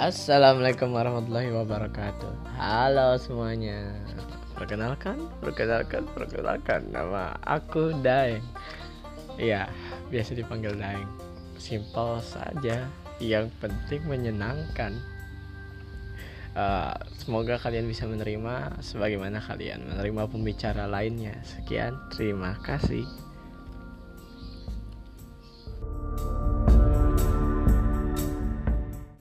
Assalamualaikum warahmatullahi wabarakatuh. Halo semuanya. Perkenalkan, perkenalkan, perkenalkan. Nama aku Daeng. Iya, biasa dipanggil Daeng. Simple saja. Yang penting menyenangkan. Uh, Semoga kalian bisa menerima Sebagaimana kalian menerima pembicara lainnya. Sekian, terima kasih.